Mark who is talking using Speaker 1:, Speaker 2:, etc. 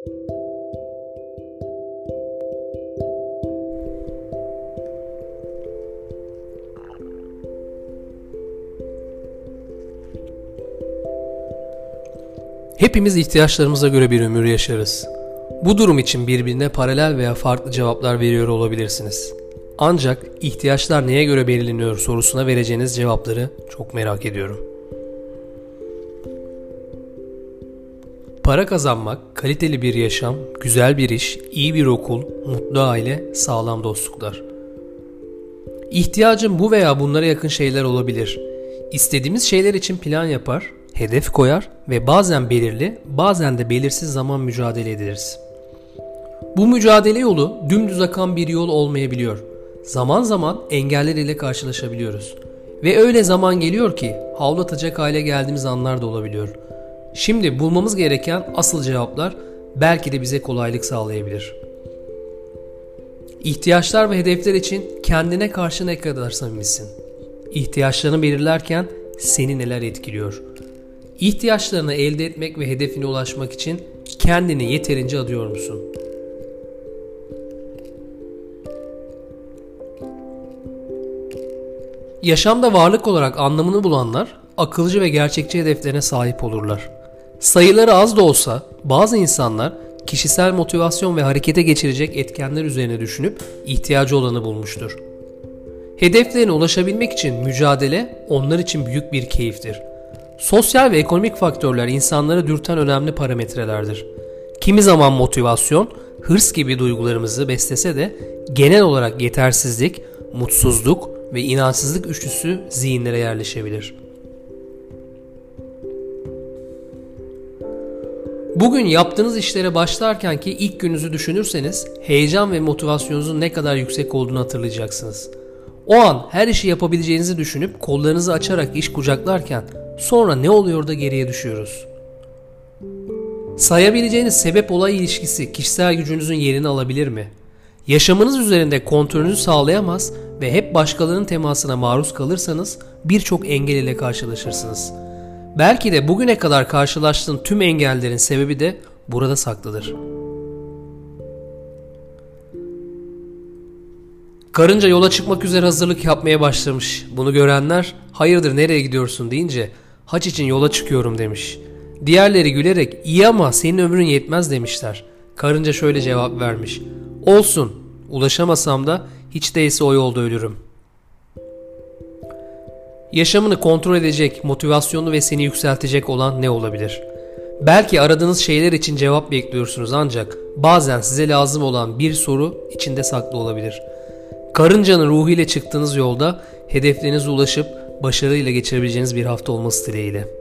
Speaker 1: Hepimiz ihtiyaçlarımıza göre bir ömür yaşarız. Bu durum için birbirine paralel veya farklı cevaplar veriyor olabilirsiniz. Ancak ihtiyaçlar neye göre belirleniyor sorusuna vereceğiniz cevapları çok merak ediyorum. Para kazanmak, kaliteli bir yaşam, güzel bir iş, iyi bir okul, mutlu aile, sağlam dostluklar. İhtiyacım bu veya bunlara yakın şeyler olabilir. İstediğimiz şeyler için plan yapar, hedef koyar ve bazen belirli, bazen de belirsiz zaman mücadele ederiz. Bu mücadele yolu dümdüz akan bir yol olmayabiliyor. Zaman zaman engeller ile karşılaşabiliyoruz. Ve öyle zaman geliyor ki havlatacak hale geldiğimiz anlar da olabiliyor. Şimdi bulmamız gereken asıl cevaplar belki de bize kolaylık sağlayabilir. İhtiyaçlar ve hedefler için kendine karşı ne kadar samimisin? İhtiyaçlarını belirlerken seni neler etkiliyor? İhtiyaçlarını elde etmek ve hedefine ulaşmak için kendini yeterince adıyor musun? Yaşamda varlık olarak anlamını bulanlar akılcı ve gerçekçi hedeflerine sahip olurlar. Sayıları az da olsa bazı insanlar kişisel motivasyon ve harekete geçirecek etkenler üzerine düşünüp ihtiyacı olanı bulmuştur. Hedeflerine ulaşabilmek için mücadele onlar için büyük bir keyiftir. Sosyal ve ekonomik faktörler insanları dürten önemli parametrelerdir. Kimi zaman motivasyon, hırs gibi duygularımızı beslese de genel olarak yetersizlik, mutsuzluk ve inançsızlık üçlüsü zihinlere yerleşebilir. Bugün yaptığınız işlere başlarken ki ilk gününüzü düşünürseniz heyecan ve motivasyonunuzun ne kadar yüksek olduğunu hatırlayacaksınız. O an her işi yapabileceğinizi düşünüp kollarınızı açarak iş kucaklarken sonra ne oluyor da geriye düşüyoruz? Sayabileceğiniz sebep olay ilişkisi kişisel gücünüzün yerini alabilir mi? Yaşamınız üzerinde kontrolünüzü sağlayamaz ve hep başkalarının temasına maruz kalırsanız birçok engel ile karşılaşırsınız. Belki de bugüne kadar karşılaştığın tüm engellerin sebebi de burada saklıdır. Karınca yola çıkmak üzere hazırlık yapmaya başlamış. Bunu görenler hayırdır nereye gidiyorsun deyince haç için yola çıkıyorum demiş. Diğerleri gülerek iyi ama senin ömrün yetmez demişler. Karınca şöyle cevap vermiş. Olsun ulaşamasam da hiç değilse o yolda ölürüm. Yaşamını kontrol edecek, motivasyonu ve seni yükseltecek olan ne olabilir? Belki aradığınız şeyler için cevap bekliyorsunuz ancak bazen size lazım olan bir soru içinde saklı olabilir. Karıncanın ruhu ile çıktığınız yolda hedeflerinize ulaşıp başarıyla geçirebileceğiniz bir hafta olması dileğiyle.